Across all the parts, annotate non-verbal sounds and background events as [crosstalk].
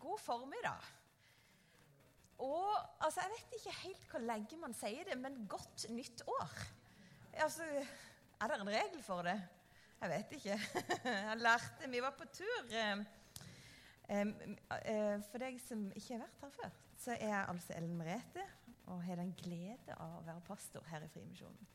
god formiddag. Og altså, Jeg vet ikke helt hvor lenge man sier det, men godt nytt år. Altså, Er det en regel for det? Jeg vet ikke. [laughs] Jeg lærte Vi var på tur. Eh, eh, for deg som ikke har vært her før, så er jeg altså Ellen Merete og har den glede av å være pastor her i Frimisjonen.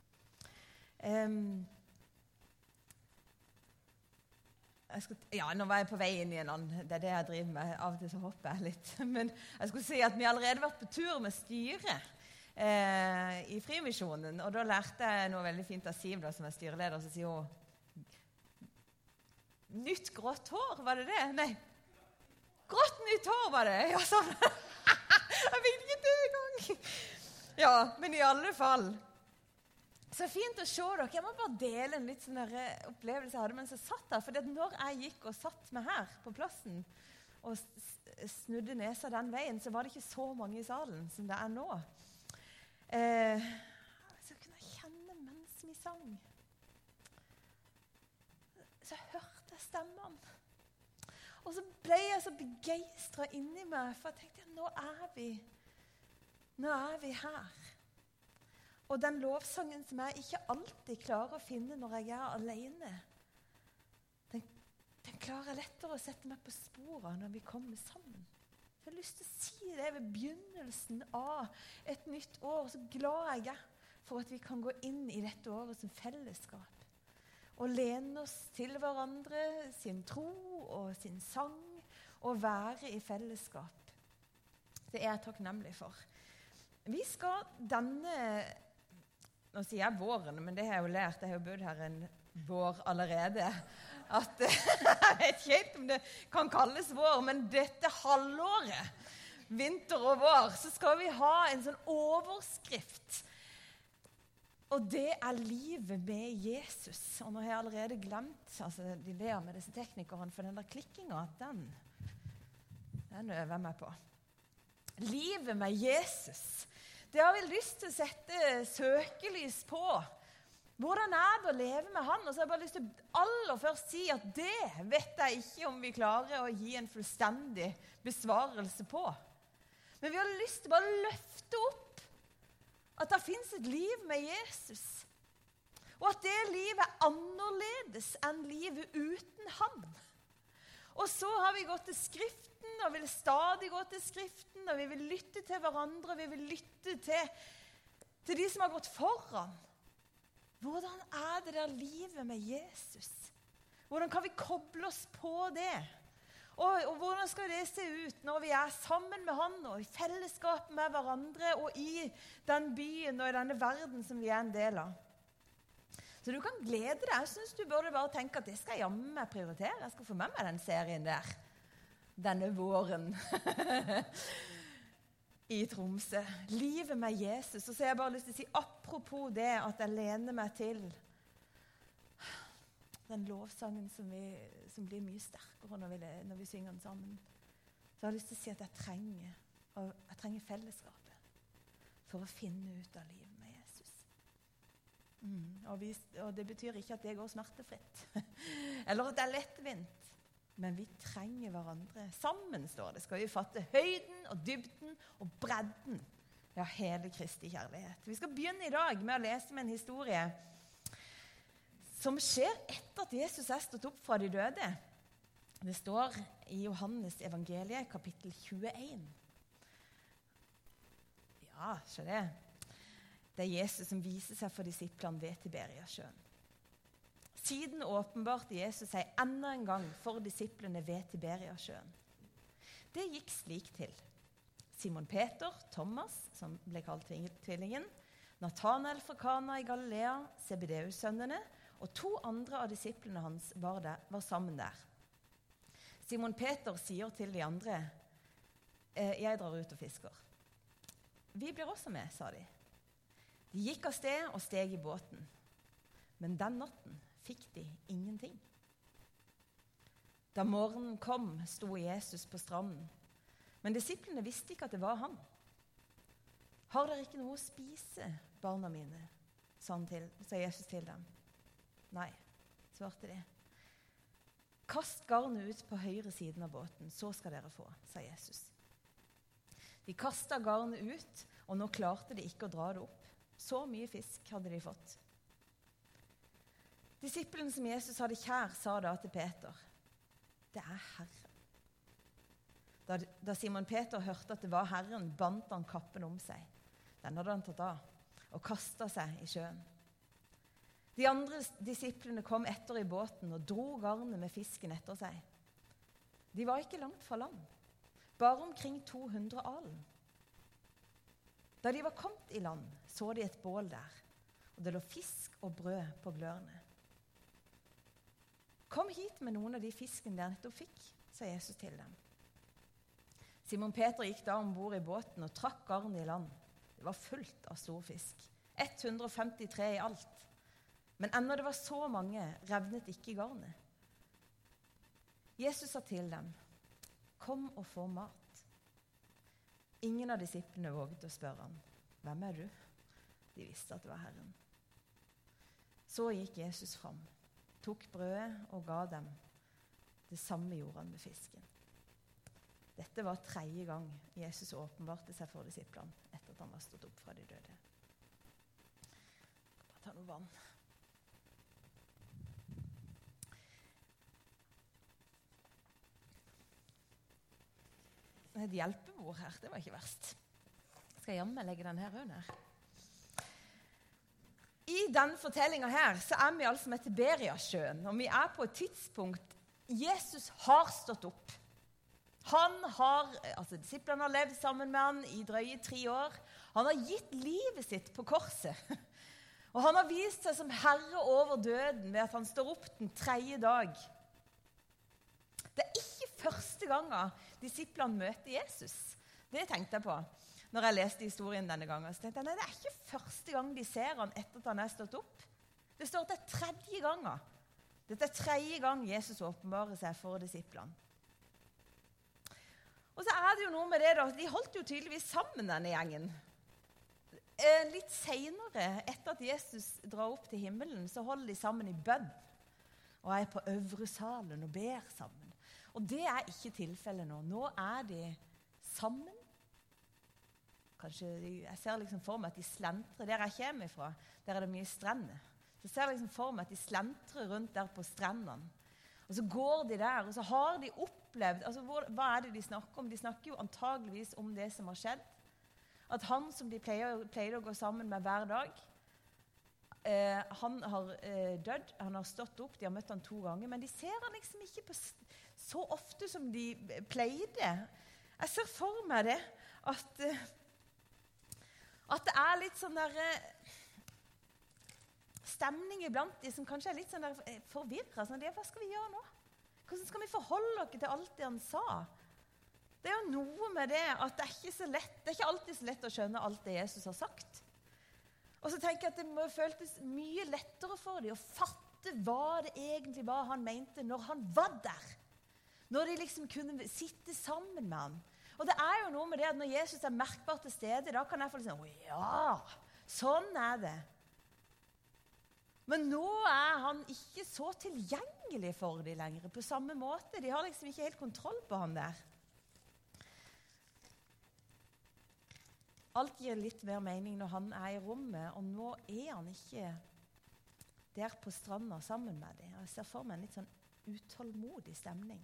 Skal, ja, nå var jeg på vei inn i en annen Det er det jeg driver med. Av og til så hopper jeg litt. [laughs] Men jeg skulle si at vi allerede vært på tur med styret eh, i Frimisjonen. Og da lærte jeg noe veldig fint av Siv, da, som er styreleder. Så sier hun Nytt grått hår, var det det? Nei. Grått nytt hår, var det. Ja, sånn. [laughs] jeg fikk ikke det engang. Ja, men i alle fall. Så fint å se dere. Jeg må bare dele en litt sånn eh, opplevelse jeg hadde mens jeg satt der. For når jeg gikk og satt meg her på plassen og snudde nesa den veien, så var det ikke så mange i salen som det er nå. Eh, så kunne jeg kjenne mens vi sang. Så hørte jeg stemmene. Og så ble jeg så begeistra inni meg, for jeg tenkte nå er vi, nå er vi her. Og den lovsangen som jeg ikke alltid klarer å finne når jeg er alene, den, den klarer jeg lettere å sette meg på sporet når vi kommer sammen. Jeg har lyst til å si det ved begynnelsen av et nytt år. Så glad jeg er for at vi kan gå inn i dette året som fellesskap. Og lene oss til hverandre, sin tro og sin sang, og være i fellesskap. Det er jeg takknemlig for. Vi skal denne nå sier jeg våren, men det har jeg jo lært. Jeg har jo bodd her en vår allerede. At, [laughs] jeg vet ikke helt om det kan kalles vår, men dette halvåret, vinter og vår, så skal vi ha en sånn overskrift. Og det er livet med Jesus. Og nå har jeg allerede glemt altså De ler med disse teknikerne, for den der klikkinga, den, den øver jeg meg på. Livet med Jesus. Det har vi lyst til å sette søkelys på. Hvordan er det å leve med han? Og så har jeg bare lyst til å aller først si at det vet jeg ikke om vi klarer å gi en fullstendig besvarelse på. Men vi har lyst til å bare løfte opp at det fins et liv med Jesus. Og at det livet er annerledes enn livet uten han. Og så har vi gått til Skriften og vil stadig gå til Skriften. Og vi vil lytte til hverandre, vi vil lytte til, til de som har gått foran. Hvordan er det der livet med Jesus? Hvordan kan vi koble oss på det? Og, og, hvordan skal det se ut når vi er sammen med han og i fellesskap med hverandre og i den byen og i denne verden som vi er en del av? Så du kan glede deg. Jeg syns du burde bare tenke at det skal jeg jammen meg prioritere. Jeg skal få med meg den serien der denne våren [laughs] i Tromsø. Livet med Jesus. Og så har jeg bare lyst til å si apropos det at jeg lener meg til den lovsangen som, vi, som blir mye sterkere når vi, når vi, synger den sammen. Så jeg har lyst til å si at jeg trenger, jeg trenger fellesskapet for å finne ut av livet. Mm, og, vi, og, Det betyr ikke at det går smertefritt, [laughs] eller at det er lettvint. Men vi trenger hverandre. Sammen står det, skal vi fatte høyden og dybden og bredden ja, hele Kristi kjærlighet. Vi skal begynne i dag med å lese med en historie som skjer etter at Jesus er stått opp fra de døde. Det står i Johannes evangeliet, kapittel 21. Ja, se det. Det er Jesus som viser seg for disiplene ved Tiberiasjøen. Siden åpenbarte Jesus seg enda en gang for disiplene ved Tiberiasjøen. Det gikk slik til. Simon Peter, Thomas, som ble kalt tvillingen, Nathanael fra Kana i Galilea, Sebedeus-sønnene og to andre av disiplene hans var, der, var, sammen der. Simon Peter sier til de andre, «Eh, 'Jeg drar ut og fisker.' 'Vi blir også med', sa de. De gikk av sted og steg i båten. Men den natten fikk de ingenting. Da morgenen kom, sto Jesus på stranden. Men disiplene visste ikke at det var han. Har dere ikke noe å spise, barna mine? sa, til, sa Jesus til dem. Nei, svarte de. Kast garnet ut på høyre siden av båten, så skal dere få, sa Jesus. De kasta garnet ut, og nå klarte de ikke å dra det opp. Så mye fisk hadde de fått. Disippelen som Jesus hadde kjær, sa da til Peter, 'Det er Herren'. Da, Simon Peter hørte at det var Herren, bandt han kappen om seg. Den hadde han tatt av, og kasta seg i sjøen. De andre disiplene kom etter i båten og dro garnet med fisken etter seg. De var ikke langt fra land, bare omkring 200 alen. Da de var kommet i land, så de et bål der, og det lå fisk og brød på glørne. Kom hit med noen av de fisken dere nettopp fikk, sa Jesus til dem. Simon Peter gikk da om bord i båten og trakk garnet i land. Det var fullt av stor fisk. 153 i alt. Men ennå det var så mange, revnet ikke garnet. Jesus sa til dem, 'Kom og få mat.' Ingen av disiplene våget å spørre ham, 'Hvem er du?' De visste at det var Herren. Så gikk Jesus fram, tok brødet og ga dem. Det samme gjorde han med fisken. Dette var tredje gang Jesus åpenbarte seg for disiplene etter at han var stått opp fra de døde. Jeg skal bare ta noe vann. Et hjelpebord her, det var ikke verst. Skal jeg jammen legge den her under? I denne fortellinga her er vi altså med Tiberiasjøen, og vi er på et tidspunkt Jesus har stått opp. Han har, altså Disiplene har levd sammen med han i drøye tre år. Han har gitt livet sitt på korset. [laughs] Og han har vist seg som herre over døden ved at han står opp den tredje dag. Det er ikke første gangen disiplene møter Jesus. Det tenkte jeg på når jeg leste historien denne gangen. Så tenkte jeg, nei, Det er ikke første gang de ser han etter at han er stått opp. Det står at det er tredje gangen. Dette er tredje gang Jesus åpenbarer seg for disiplene. Og så er det jo noe med det da, De holdt jo tydeligvis sammen, denne gjengen. Eh, litt seinere, etter at Jesus drar opp til himmelen, så holder de sammen i bønn. Og er på øvre salen og ber sammen. Og det er ikke tilfellet nå. Nå er de sammen. Kanskje, Jeg ser liksom for meg at de slentrer der jeg kommer fra. Der er det mye strender. Så jeg ser liksom for meg at de slentrer rundt der på strendene. Og så går de der, og så har de opplevd altså hvor, Hva er det de snakker om? De snakker jo antageligvis om det som har skjedd. At han som de pleier å gå sammen med hver dag, eh, han har eh, dødd. Han har stått opp, de har møtt han to ganger. Men de ser han liksom ikke på, så ofte som de pleide. Jeg ser for meg det at, eh, at det er litt sånn der eh, stemning iblant de som kanskje er litt sånn der forvirra. Sånn, hva skal vi gjøre nå? Hvordan skal vi forholde oss til alt det han sa? Det er jo noe med det at det er ikke så lett, det er ikke alltid så lett å skjønne alt det Jesus har sagt. Og så tenker jeg at Det må føltes mye lettere for dem å fatte hva det egentlig var han mente når han var der. Når de liksom kunne sitte sammen med ham. Og det er jo noe med det at Når Jesus er merkbart til stede, da kan jeg få liksom Å ja, sånn er det. Men nå er han ikke så tilgjengelig for dem lenger på samme måte. De har liksom ikke helt kontroll på han der. Alt gir litt mer mening når han er i rommet, og nå er han ikke der på stranda sammen med dem. Jeg ser for meg en litt sånn utålmodig stemning.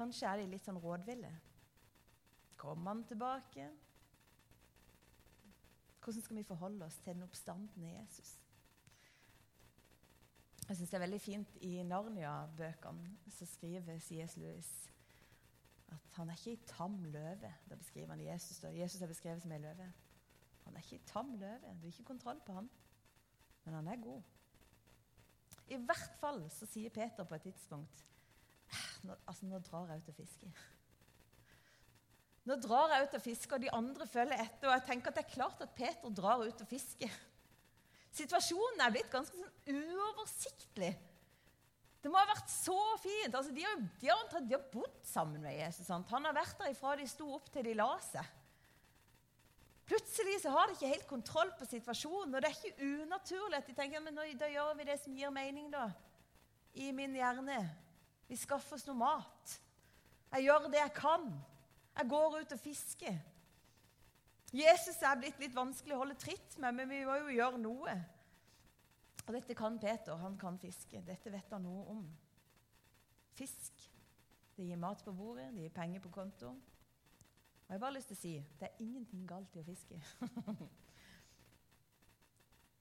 Kanskje er de litt sånn rådville. Kommer han tilbake? Hvordan skal vi forholde oss til den oppstandende Jesus? Jeg syns det er veldig fint i Narnia-bøkene så skriver C.S. Lewis at han er ikke ei tam løve. Da beskriver han Jesus, da. Jesus er beskrevet som ei løve. Han er ikke ei tam løve. Du har ikke kontroll på han. Men han er god. I hvert fall så sier Peter på et tidspunkt nå, altså, nå drar jeg ut og fisker. Nå drar jeg ut og fisker, og de andre følger etter. Og jeg tenker at det er klart at Peter drar ut og fisker. Situasjonen er blitt ganske sånn uoversiktlig. Det må ha vært så fint. Altså, de, har, de, har, de, har, bodd sammen med Jesus. Sant? Han har vært der ifra de sto opp til de la seg. Plutselig så har de ikke helt kontroll på situasjonen, og det er ikke unaturlig at de tenker men da gjør vi det som gir mening. da. i min hjerne. Vi skaffer oss noe mat. Jeg gjør det jeg kan. Jeg går ut og fisker. Jesus er blitt litt vanskelig å holde tritt med, men vi må jo gjøre noe. Og dette kan Peter. Han kan fiske. Dette vet han noe om. Fisk. Det gir mat på bordet, det gir penger på konto. Og jeg har bare lyst til å si det er ingenting galt i å fiske. [laughs]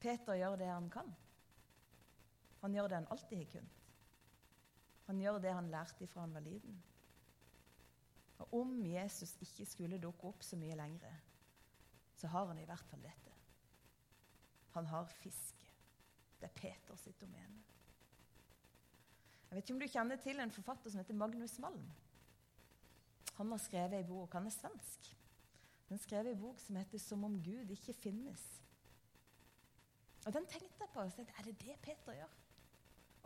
Peter gjør det han kan. Han gjør det han alltid har kunnet. Han gjør det han lærte fra han var liten. Og om Jesus ikke skulle dukke opp så mye lenger, så har han i hvert fall dette. Han har fiske. Det er Peter sitt domene. Jeg vet ikke om du kjenner til en forfatter som heter Magnus Malm. Han har skrevet ei bok. Han er svensk. Han skrev ei bok som heter 'Som om Gud ikke finnes'. Og Den tenkte jeg på. og tenkte, Er det det Peter gjør?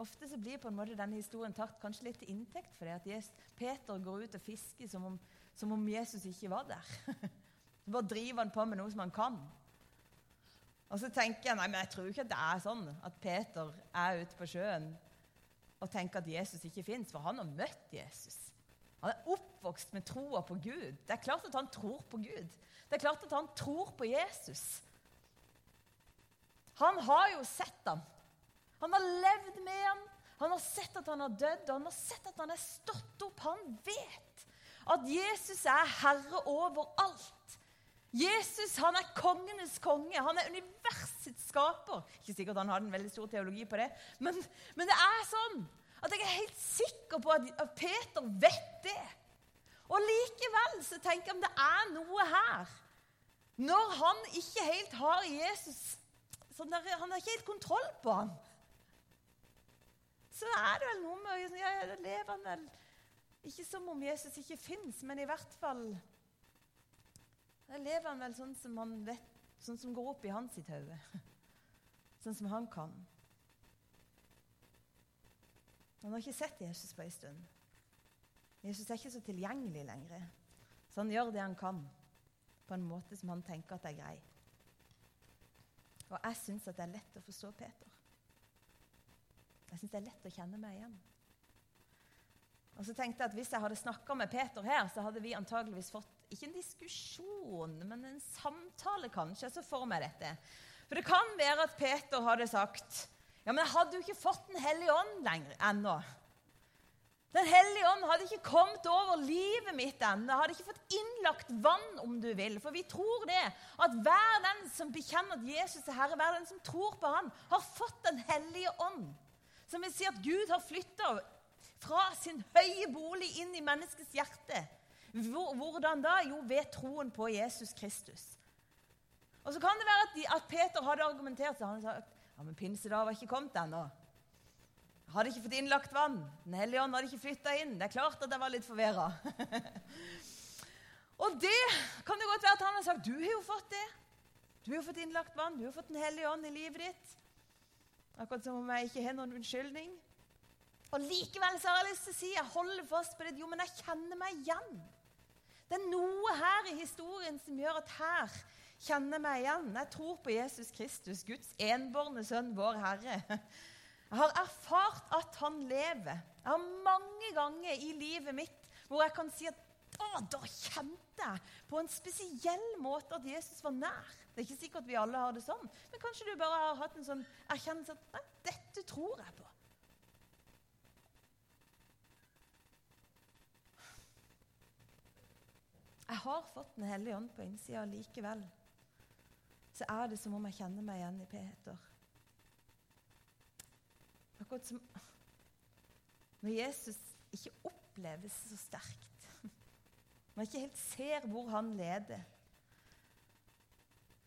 Ofte så blir på en måte denne historien tatt kanskje litt til inntekt for det at Jesus, Peter går ut og fisker som om, som om Jesus ikke var der. Så [laughs] bare driver han på med noe som han kan. Og så tenker jeg nei, men jeg tror ikke at det er sånn at Peter er ute på sjøen og tenker at Jesus ikke fins, for han har møtt Jesus. Han er oppvokst med troa på Gud. Det er klart at han tror på Gud. Det er klart at han tror på Jesus. Han har jo sett ham. Han har levd med ham. Han har sett at han har dødd, og han har sett at han er stått opp. Han vet at Jesus er herre over alt. Jesus han er kongenes konge. Han er universets skaper. Ikke sikkert han hadde en veldig stor teologi på det, men, men det er sånn at jeg er helt sikker på at, at Peter vet det. Og likevel så tenker jeg om det er noe her. Når han ikke helt har Jesus sånn der, Han har ikke helt kontroll på ham. Så er det vel noe med ja, ja, lever han vel Ikke som om Jesus ikke fins, men i hvert fall da lever han vel sånn som han vet, sånn som går opp i hans sitt hode. [laughs] Sånn som han kan. Han har ikke sett Jesus på en stund. Jesus er ikke så tilgjengelig lenger. Så han gjør det han kan, på en måte som han tenker at er grei. Og jeg syns det er lett å forstå Peter. Jeg syns det er lett å kjenne meg igjen. Og så tenkte jeg at Hvis jeg hadde snakka med Peter her, så hadde vi antageligvis fått ikke en diskusjon, men en samtale, kanskje. Så får vi dette. For det kan være at Peter hadde sagt ja, men jeg hadde jo ikke fått Den hellige ånd lenger ennå. Den hellige ånd hadde ikke kommet over livet mitt ennå. Jeg hadde ikke fått innlagt vann, om du vil. For vi tror det, at hver den som bekjenner at Jesus er Herre, hver den som tror på ham, har fått Den hellige ånd. Som vil si at Gud har flytta fra sin høye bolig inn i menneskets hjerte. Hvordan da? Jo, ved troen på Jesus Kristus. Og så kan det være at, de, at Peter hadde argumentert så han sagt, ja, men pinsedag var ikke kommet ennå. Hadde ikke fått innlagt vann. Den hellige ånd hadde ikke flytta inn. Det er klart at jeg var litt forvirra. [laughs] og det kan det godt være at han har sagt. Du har jo fått det. Du har fått innlagt vann. Du har fått Den hellige ånd i livet ditt. Akkurat som om jeg ikke har noen unnskyldning. Og Likevel så har jeg lyst til å si jeg holder fast på det. Jo, men jeg kjenner meg igjen. Det er noe her i historien som gjør at her kjenner jeg meg igjen. Jeg tror på Jesus Kristus, Guds enbårne sønn, vår Herre. Jeg har erfart at han lever. Jeg har mange ganger i livet mitt hvor jeg kan si at å, da kjente jeg på en spesiell måte at Jesus var nær. Det er ikke sikkert vi alle har det sånn, men kanskje du bare har hatt en sånn erkjennelse at nei, dette tror jeg på. Jeg har fått Den hellige ånd på innsida likevel. Så er det som om jeg kjenner meg igjen i Peter. Akkurat som når Jesus ikke oppleves så sterkt. Jeg ikke helt ser hvor han leder.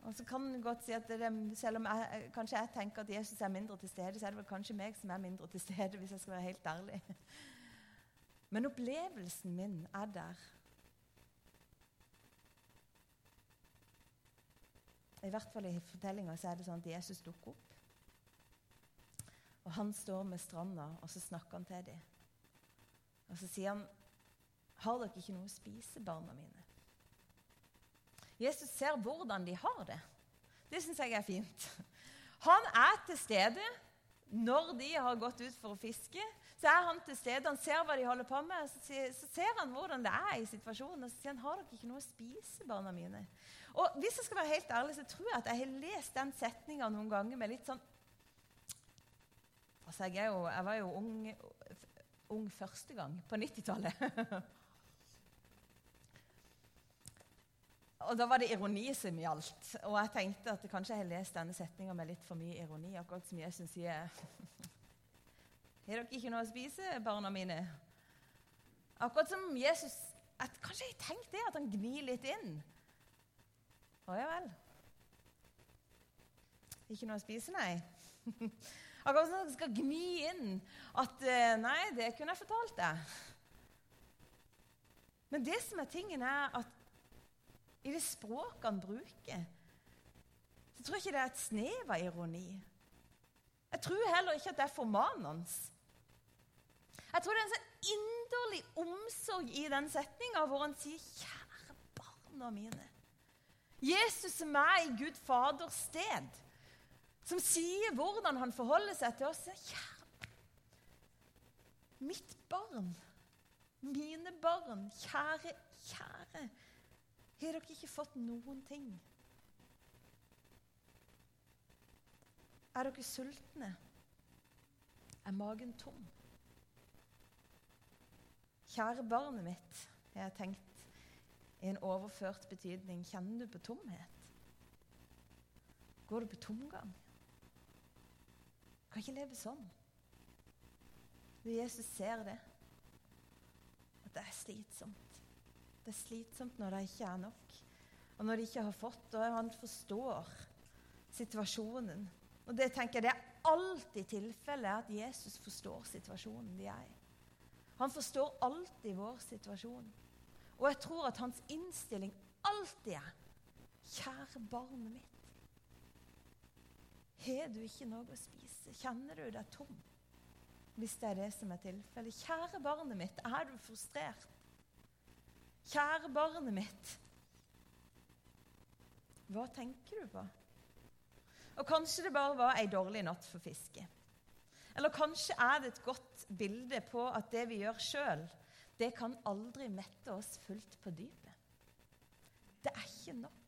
Og så kan man godt si at det, Selv om jeg, kanskje jeg tenker at Jesus er mindre til stede, så er det vel kanskje meg som er mindre til stede, hvis jeg skal være helt ærlig. Men opplevelsen min er der. I hvert fall i fortellinga er det sånn at Jesus dukker opp. Og han står med stranda, og så snakker han til dem. Og så sier han, 'Har dere ikke noe å spise, barna mine?' Jesus ser hvordan de har det. Det syns jeg er fint. Han er til stede, Når de har gått ut for å fiske, så er han til stede. Han ser hva de holder på med. Så, ser han hvordan det er i situasjonen. Og så sier han har dere ikke noe å spise, barna mine. Og hvis jeg skal være helt ærlig, så tror jeg at jeg har lest den setninga noen ganger med litt sånn Altså, jeg, jo, jeg var jo ung, ung første gang, på 90-tallet. [laughs] Og da var det ironi som gjaldt. Og jeg tenkte at kanskje jeg har lest denne setninga med litt for mye ironi. Akkurat som Jesus sier [laughs] Har dere ikke noe å spise, barna mine? Akkurat som Jesus at Kanskje jeg har tenkt det, at han gnir litt inn. Å ja vel. Ikke noe å spise, nei? [laughs] Akkurat som han skal gni inn at eh, Nei, det kunne jeg fortalt deg. Men det som er tingen, er at i det språket han bruker, så tror jeg ikke det er et snev av ironi. Jeg tror heller ikke at det er formanende. Jeg tror det er en sånn inderlig omsorg i den setninga hvor han sier 'Kjære barna mine'. Jesus som er i Gud Faders sted, som sier hvordan han forholder seg til oss. 'Kjære mitt barn, mine barn, kjære, kjære' Har dere ikke fått noen ting? Er dere sultne? Er magen tom? Kjære barnet mitt, har jeg tenkt i en overført betydning. Kjenner du på tomhet? Går du på tomgang? Kan ikke leve sånn. Jesus ser det, at det er slitsomt. Det er slitsomt når det ikke er nok, og når de ikke har fått. Og han forstår situasjonen. Og det tenker jeg, det er alltid tilfellet at Jesus forstår situasjonen de er i. Han forstår alltid vår situasjon. Og jeg tror at hans innstilling alltid er Kjære barnet mitt. Har du ikke noe å spise? Kjenner du deg tom? Hvis det er det som er tilfellet. Kjære barnet mitt, er du frustrert? Kjære barnet mitt, hva tenker du på? Og Kanskje det bare var ei dårlig natt for fiske. Eller kanskje er det et godt bilde på at det vi gjør sjøl, det kan aldri mette oss fullt på dypet. Det er ikke nok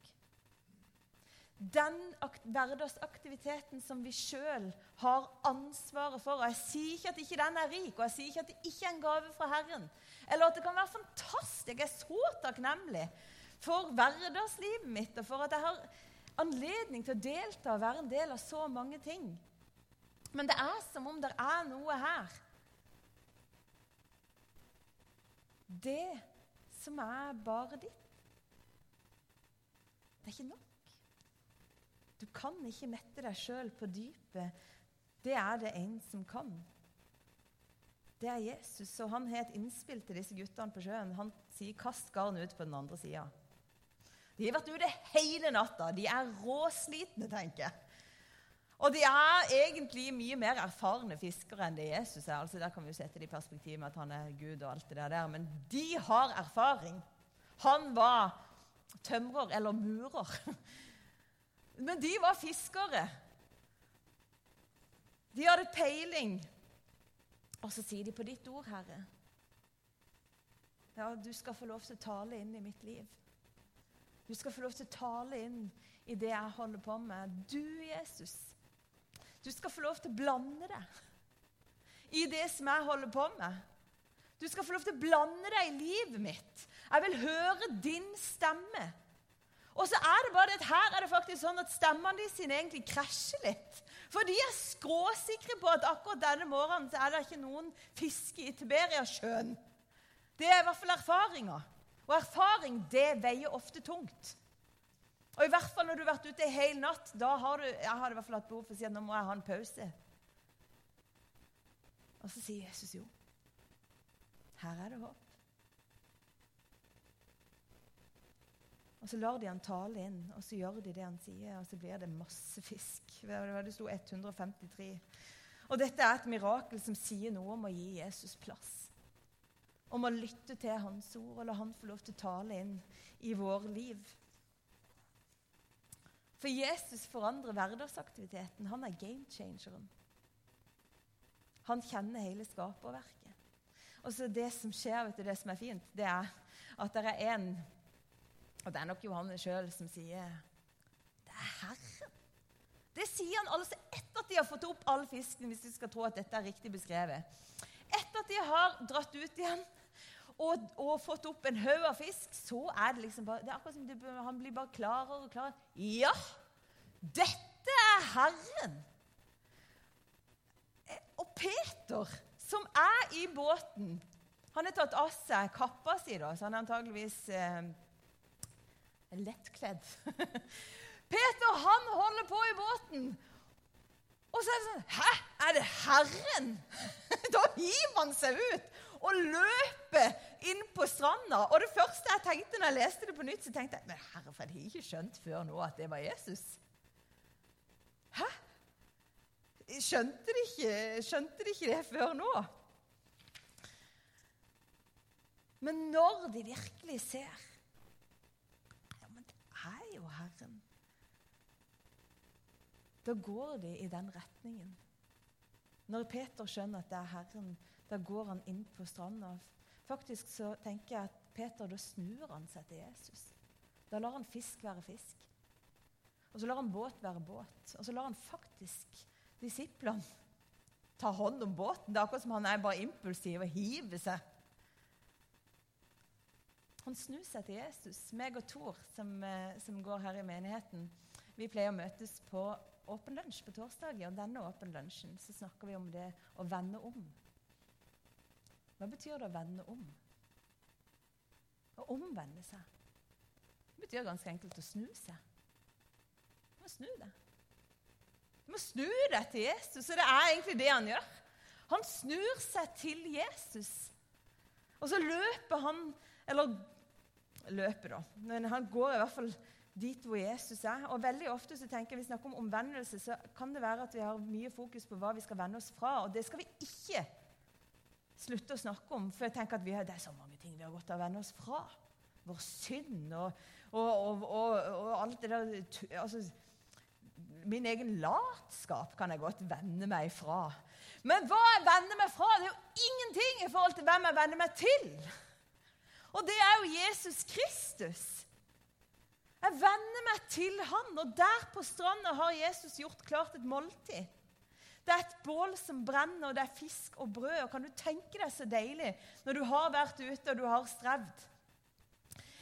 den hverdagsaktiviteten som vi sjøl har ansvaret for. Og Jeg sier ikke at ikke den er rik, og jeg sier ikke at det ikke er en gave fra Herren. Eller at det kan være fantastisk. Jeg er så takknemlig for hverdagslivet mitt og for at jeg har anledning til å delta og være en del av så mange ting. Men det er som om det er noe her. Det som er bare ditt. Det er ikke nok. Du kan ikke mette deg sjøl på dypet. Det er det en som kan. Det er Jesus, og han har et innspill til disse guttene på sjøen. Han sier 'kast garnet ut på den andre sida'. De har vært ute hele natta. De er råslitne, tenker jeg. Og de er egentlig mye mer erfarne fiskere enn det Jesus er. Altså Der kan vi jo sette det i perspektiv med at han er Gud og alt det der. Men de har erfaring. Han var tømrer eller murer. Men de var fiskere. De hadde peiling. Og så sier de på ditt ord, Herre Ja, du skal få lov til å tale inn i mitt liv. Du skal få lov til å tale inn i det jeg holder på med. Du, Jesus, du skal få lov til å blande deg i det som jeg holder på med. Du skal få lov til å blande deg i livet mitt. Jeg vil høre din stemme. Og så er det bare at her er det faktisk sånn at stemmene sine egentlig krasjer litt. For de er skråsikre på at akkurat denne morgenen så er det ikke noen fiske i Tiberiasjøen. Det er i hvert fall erfaringer. Og erfaring, det veier ofte tungt. Og i hvert fall når du har vært ute en hel natt. Da har du Jeg har i hvert fall hatt behov for å si at nå må jeg ha en pause. Og så sier Jesus jo. Her er det håp. Og så lar de han tale inn, og så gjør de det han sier, og så blir det masse fisk. Det sto 153. Og dette er et mirakel som sier noe om å gi Jesus plass. Om å lytte til hans ord og la han få lov til å tale inn i vår liv. For Jesus forandrer hverdagsaktiviteten. Han er game changeren. Han kjenner hele skaperverket. Og så Det som skjer, vet du, det som er fint, det er at det er en Og det er nok Johannes sjøl som sier Det er Herren. Det sier han altså etter at de har fått opp all fisken, hvis du skal tro at dette er riktig beskrevet. Etter at de har dratt ut igjen og, og fått opp en haug av fisk, så er det liksom bare det er akkurat som det, Han blir bare klarere og klarere. Ja, dette er Herren! Og Peter, som er i båten Han har tatt av seg kappa si, da, så han er antageligvis eh, lettkledd. [laughs] Peter han holder på i båten. Og så er det sånn Hæ? Er det Herren? [laughs] Da hiver han seg ut og løper inn på stranda. Og det første jeg tenkte når jeg leste det på nytt, så tenkte jeg men herre, for jeg har ikke skjønt før nå at det var Jesus. Hæ? Skjønte de ikke, skjønte de ikke det før nå? Men når de virkelig ser jo Herren da går de i den retningen. Når Peter skjønner at det er Herren, da går han inn på stranda. Faktisk så tenker jeg at Peter, da snur han seg til Jesus. Da lar han fisk være fisk. Og så lar han båt være båt. Og så lar han faktisk disiplene ta hånd om båten. Det er akkurat som han er bare impulsiv og hiver seg. Han snur seg til Jesus. Meg og Tor, som, eh, som går her i menigheten, vi pleier å møtes på åpen lunsj på torsdager. Og denne åpen lunsjen så snakker vi om det å vende om. Hva betyr det å vende om? Å omvende seg. Det betyr ganske enkelt å snu seg. Du må snu deg. Du må snu deg til Jesus, og det er egentlig det han gjør. Han snur seg til Jesus. Og så løper han Eller løper, da. Men han går i hvert fall dit hvor Jesus er. Og veldig ofte så tenker jeg, Vi snakker om omvendelse, så kan det være at vi har mye fokus på hva vi skal vende oss fra. Og det skal vi ikke slutte å snakke om. For jeg tenker at har, det er så mange ting vi har godt av å vende oss fra. Vår synd og, og, og, og alt det der altså, Min egen latskap kan jeg godt vende meg fra. Men hva jeg vender meg fra, det er jo ingenting i forhold til hvem jeg vender meg til. Og det er jo Jesus Kristus. Jeg venner meg til han, og der på stranda har Jesus gjort klart et måltid. Det er et bål som brenner, og det er fisk og brød. Og Kan du tenke deg så deilig når du har vært ute og du har strevd?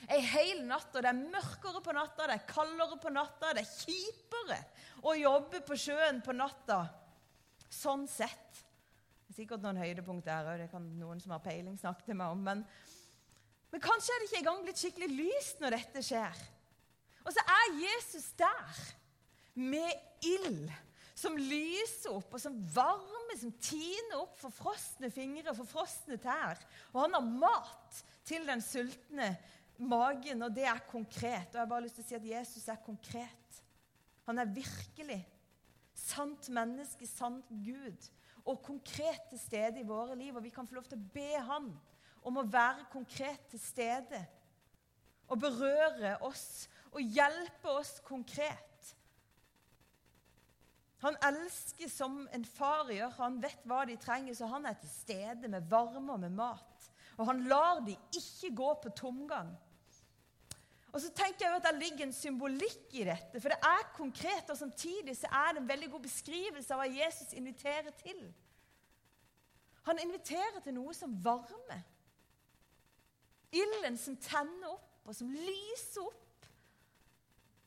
Ei hel natt, og det er mørkere på natta, det er kaldere på natta, det er kjipere å jobbe på sjøen på natta. Sånn sett. Det er sikkert noen høydepunkt der òg, det kan noen som har peiling, snakke til meg om. Men, men kanskje er det ikke engang blitt skikkelig lyst når dette skjer. Og så er Jesus der med ild som lyser opp, og som varme, som tiner opp forfrosne fingre og forfrosne tær. Og han har mat til den sultne magen, og det er konkret. Og jeg har bare lyst til å si at Jesus er konkret. Han er virkelig sant menneske, sant Gud, og konkret til stede i våre liv. Og vi kan få lov til å be Han om å være konkret til stede og berøre oss og hjelpe oss konkret. Han elsker som en far gjør. Han vet hva de trenger, så han er til stede med varme og med mat. Og han lar de ikke gå på tomgang. Og så tenker jeg at Det ligger en symbolikk i dette, for det er konkret. Og samtidig så er det en veldig god beskrivelse av hva Jesus inviterer til. Han inviterer til noe som varmer. Ilden som tenner opp, og som lyser opp.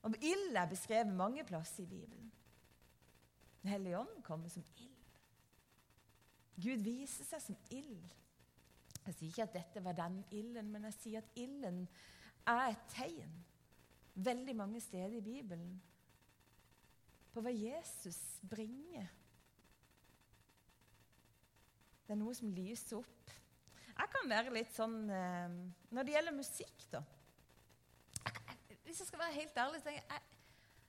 Og ild er beskrevet mange plasser i Bibelen. Den hellige ånd kommer som ild. Gud viser seg som ild. Jeg sier ikke at dette var den ilden, men jeg sier at ilden er et tegn veldig mange steder i Bibelen på hva Jesus bringer. Det er noe som lyser opp. Jeg kan være litt sånn eh, Når det gjelder musikk, da hvis jeg skal være helt ærlig, så jeg, jeg,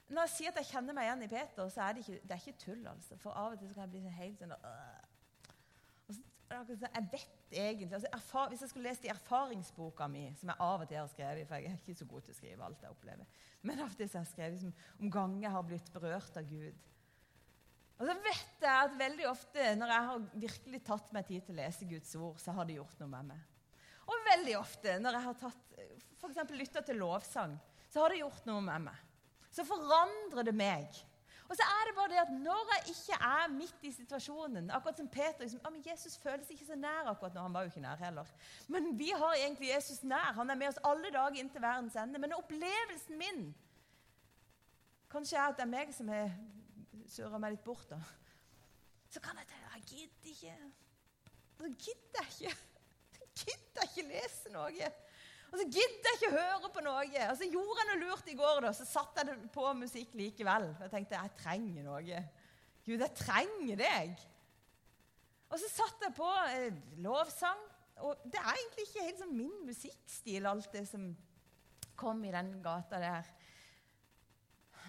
Når jeg sier at jeg kjenner meg igjen i Peter, så er det ikke, det er ikke tull. altså. For av og til kan jeg bli helt sånn øh. så, Jeg vet egentlig altså, erfar, Hvis jeg skulle lest i erfaringsboka mi, som jeg av og til har skrevet For jeg er ikke så god til å skrive alt jeg opplever. Men av og til har jeg skrevet om ganger jeg har blitt berørt av Gud. Og så vet jeg at veldig ofte når jeg har virkelig tatt meg tid til å lese Guds ord, så har det gjort noe med meg. Og veldig ofte når jeg har tatt, for lytta til lovsang, så har det gjort noe med meg. Så forandrer det meg. Og så er det bare det at når jeg ikke er midt i situasjonen Akkurat som Peter liksom, ah, men Jesus føles ikke så nær akkurat nå. Han var jo ikke nær heller. Men vi har egentlig Jesus nær. Han er med oss alle dager inntil verdens ende. Men opplevelsen min Kanskje er at det er meg som har surra meg litt bort, da. Så kan jeg tenke Jeg gidder ikke. Så gidder jeg ikke. Jeg gidder ikke lese noe. Og så gidder jeg ikke høre på noe. Og så gjorde jeg noe lurt i går, da, så satte jeg på musikk likevel. Jeg tenkte jeg trenger noe. Gud, jeg trenger deg. Og så satte jeg på eh, lovsang. Og det er egentlig ikke helt sånn min musikkstil, alt det som kom i den gata der.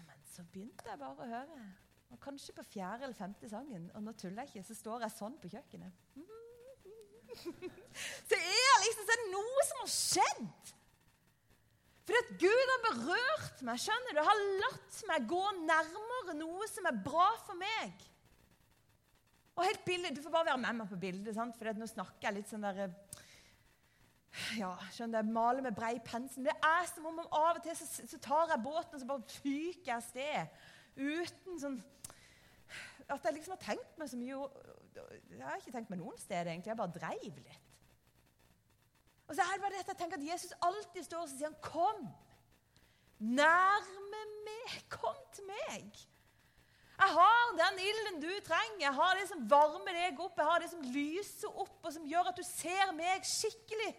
Men så begynte jeg bare å høre. Og kanskje på fjerde eller femte sangen, og nå tuller jeg ikke, så står jeg sånn på kjøkkenet. [laughs] Så er liksom, så er det noe som har skjedd. Fordi at Gud har berørt meg, skjønner du, har latt meg gå nærmere noe som er bra for meg. Og helt billig, Du får bare være med meg på bildet, sant? for nå snakker jeg litt sånn der ja, skjønner du, Maler med brei pensel. Det er som om av og til så, så tar jeg båten og så bare fyker jeg av sted. Uten sånn At jeg liksom har tenkt meg så mye jeg har ikke tenkt meg noen sted, egentlig. Jeg bare dreiv litt. Og så er det bare dette, jeg tenker at Jesus alltid står og sier han, 'Kom! Nærme meg! Kom til meg!' Jeg har den ilden du trenger. Jeg har det som varmer deg opp, jeg har det som lyser opp, og som gjør at du ser meg skikkelig.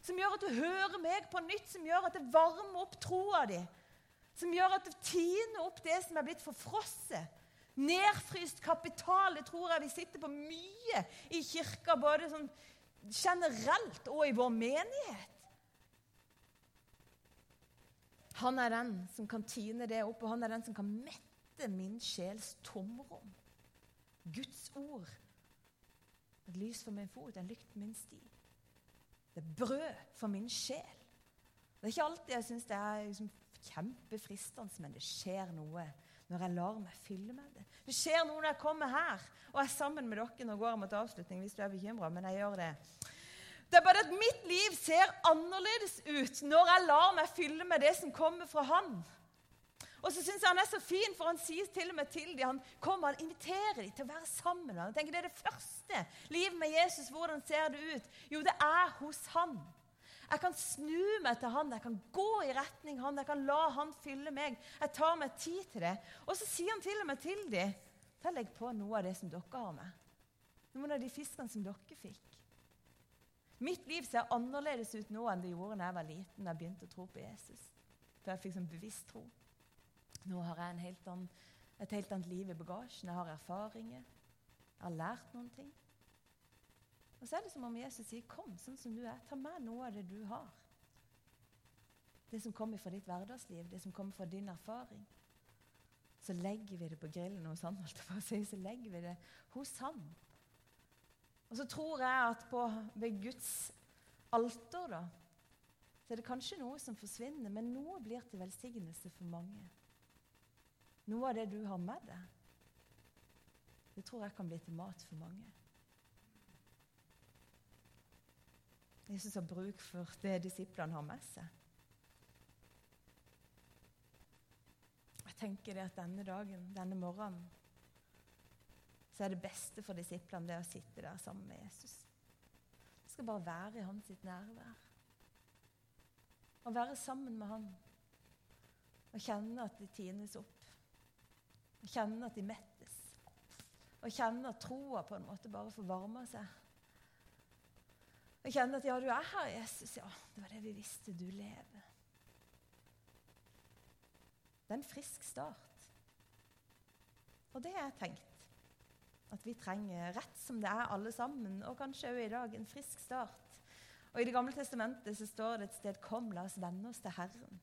Som gjør at du hører meg på nytt, som gjør at det varmer opp troa di. Som gjør at du tiner opp det som er blitt forfrosset. Nedfryst kapital. Det tror jeg vi sitter på mye i kirka, både sånn generelt og i vår menighet. Han er den som kan tine det opp, og han er den som kan mette min sjels tomrom. Guds ord. Et lys for min fot, en lykt min sti. Det er brød for min sjel. Det er ikke alltid jeg syns det er liksom kjempefristende, men det skjer noe når jeg lar meg fylle med det. Det skjer noe når jeg kommer her og er sammen med dere. når jeg går mot avslutning hvis du er bekymret, men jeg gjør det. Det er bare at mitt liv ser annerledes ut når jeg lar meg fylle med det som kommer fra Han. Og så syns jeg han er så fin, for han sier til og med til dem Han kommer, han inviterer dem til å være sammen. Jeg tenker Det er det første. Livet med Jesus, hvordan ser det ut? Jo, det er hos Han. Jeg kan snu meg til han, jeg kan gå i retning han, jeg kan la han fylle meg. Jeg tar meg tid til det. Og så sier han til og med til dem Ta legg på noe av det som dere har med. Noen av de fiskene som dere fikk. Mitt liv ser annerledes ut nå enn det gjorde da jeg var liten da jeg begynte å tro på Jesus. Da jeg fikk sånn bevisst tro. Nå har jeg helt annen, et helt annet liv i bagasjen. Jeg har erfaringer. Jeg har lært noen ting. Og så er det som om Jesus sier, 'Kom sånn som du er. Ta med noe av det du har.' Det som kommer fra ditt hverdagsliv, det som kommer fra din erfaring. Så legger vi det på grillen hos han, så legger vi det hos han. Og så tror jeg at på, ved Guds alter da, så er det kanskje noe som forsvinner, men noe blir til velsignelse for mange. Noe av det du har med deg, det tror jeg kan bli til mat for mange. Jesus har bruk for det disiplene har med seg. Jeg tenker det at denne dagen, denne morgenen, så er det beste for disiplene det å sitte der sammen med Jesus. Det skal bare være i hans nærvær. Å være sammen med han og kjenne at de tines opp. Og kjenne at de mettes. Og kjenne at troa på en måte bare får varma seg. Og kjenne at ja, du er her, Jesus. Ja, det var det vi visste. Du lever. Det er en frisk start. Og det har jeg tenkt. At vi trenger rett som det er, alle sammen, og kanskje òg i dag, en frisk start. Og I Det gamle testamentet så står det et sted 'Kom, la oss venne oss til Herren'.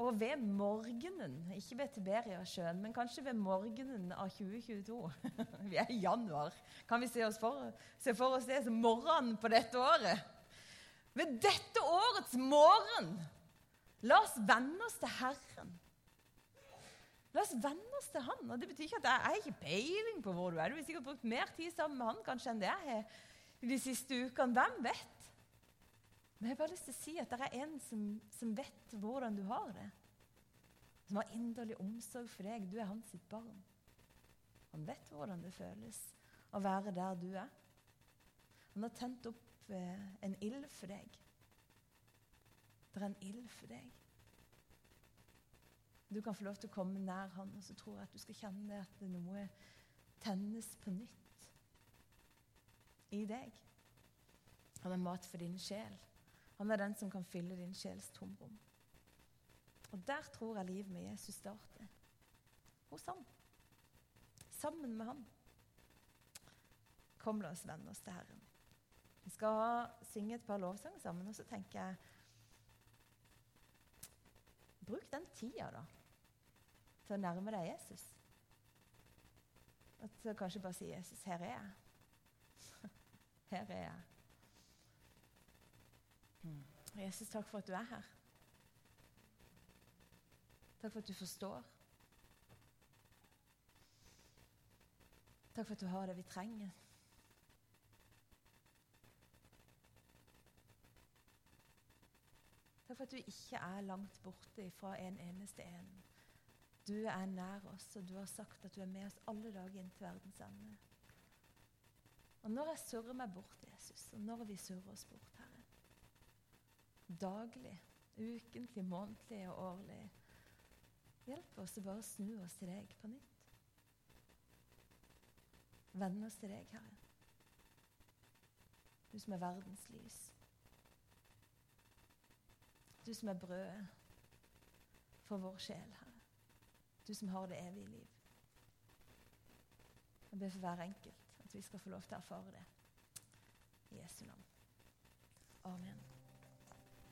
Og ved morgenen, ikke ved Tiberiasjøen, men kanskje ved morgenen av 2022 [laughs] Vi er i januar. Kan vi se, for, se for oss det som morgenen på dette året? Ved dette årets morgen, la oss venne oss til Herren. La oss venne oss til han. Og Det betyr ikke at jeg, jeg har ikke peiling på hvor du er. Du har sikkert brukt mer tid sammen med han kanskje enn det jeg har de siste ukene. Hvem vet? Men jeg har bare lyst til å si at det er en som, som vet hvordan du har det. Som har inderlig omsorg for deg. Du er hans sitt barn. Han vet hvordan det føles å være der du er. Han har tent opp eh, en ild for deg. Det er en ild for deg. Du kan få lov til å komme nær han, og så tror jeg at du skal kjenne at noe tennes på nytt i deg. Han er mat for din sjel. Han er den som kan fylle din sjels tomrom. Og der tror jeg livet med Jesus starter. Hos han. Sammen med han. Kom, la oss vende oss til Herren. Vi skal synge et par lovsanger sammen, og så tenker jeg Bruk den tida, da til å nærme deg Jesus. At kanskje bare si 'Jesus, her er jeg'. [laughs] Her er jeg. Mm. Jesus, takk for at du er her. Takk for at du forstår. Takk for at du har det vi trenger. Takk for at du ikke er langt borte fra en eneste en. Du er nær oss, og du har sagt at du er med oss alle dager inn til verdens ende. Og når jeg surrer meg bort, Jesus, og når vi surrer oss bort, Daglig, ukentlig, månedlig og årlig Hjelp oss å bare snu oss til deg på nytt. Vende oss til deg, Herre. Du som er verdens lys. Du som er brødet for vår sjel, Herre du som har det evige liv. Jeg ber for hver enkelt at vi skal få lov til å erfare det. I Jesu navn. Amen.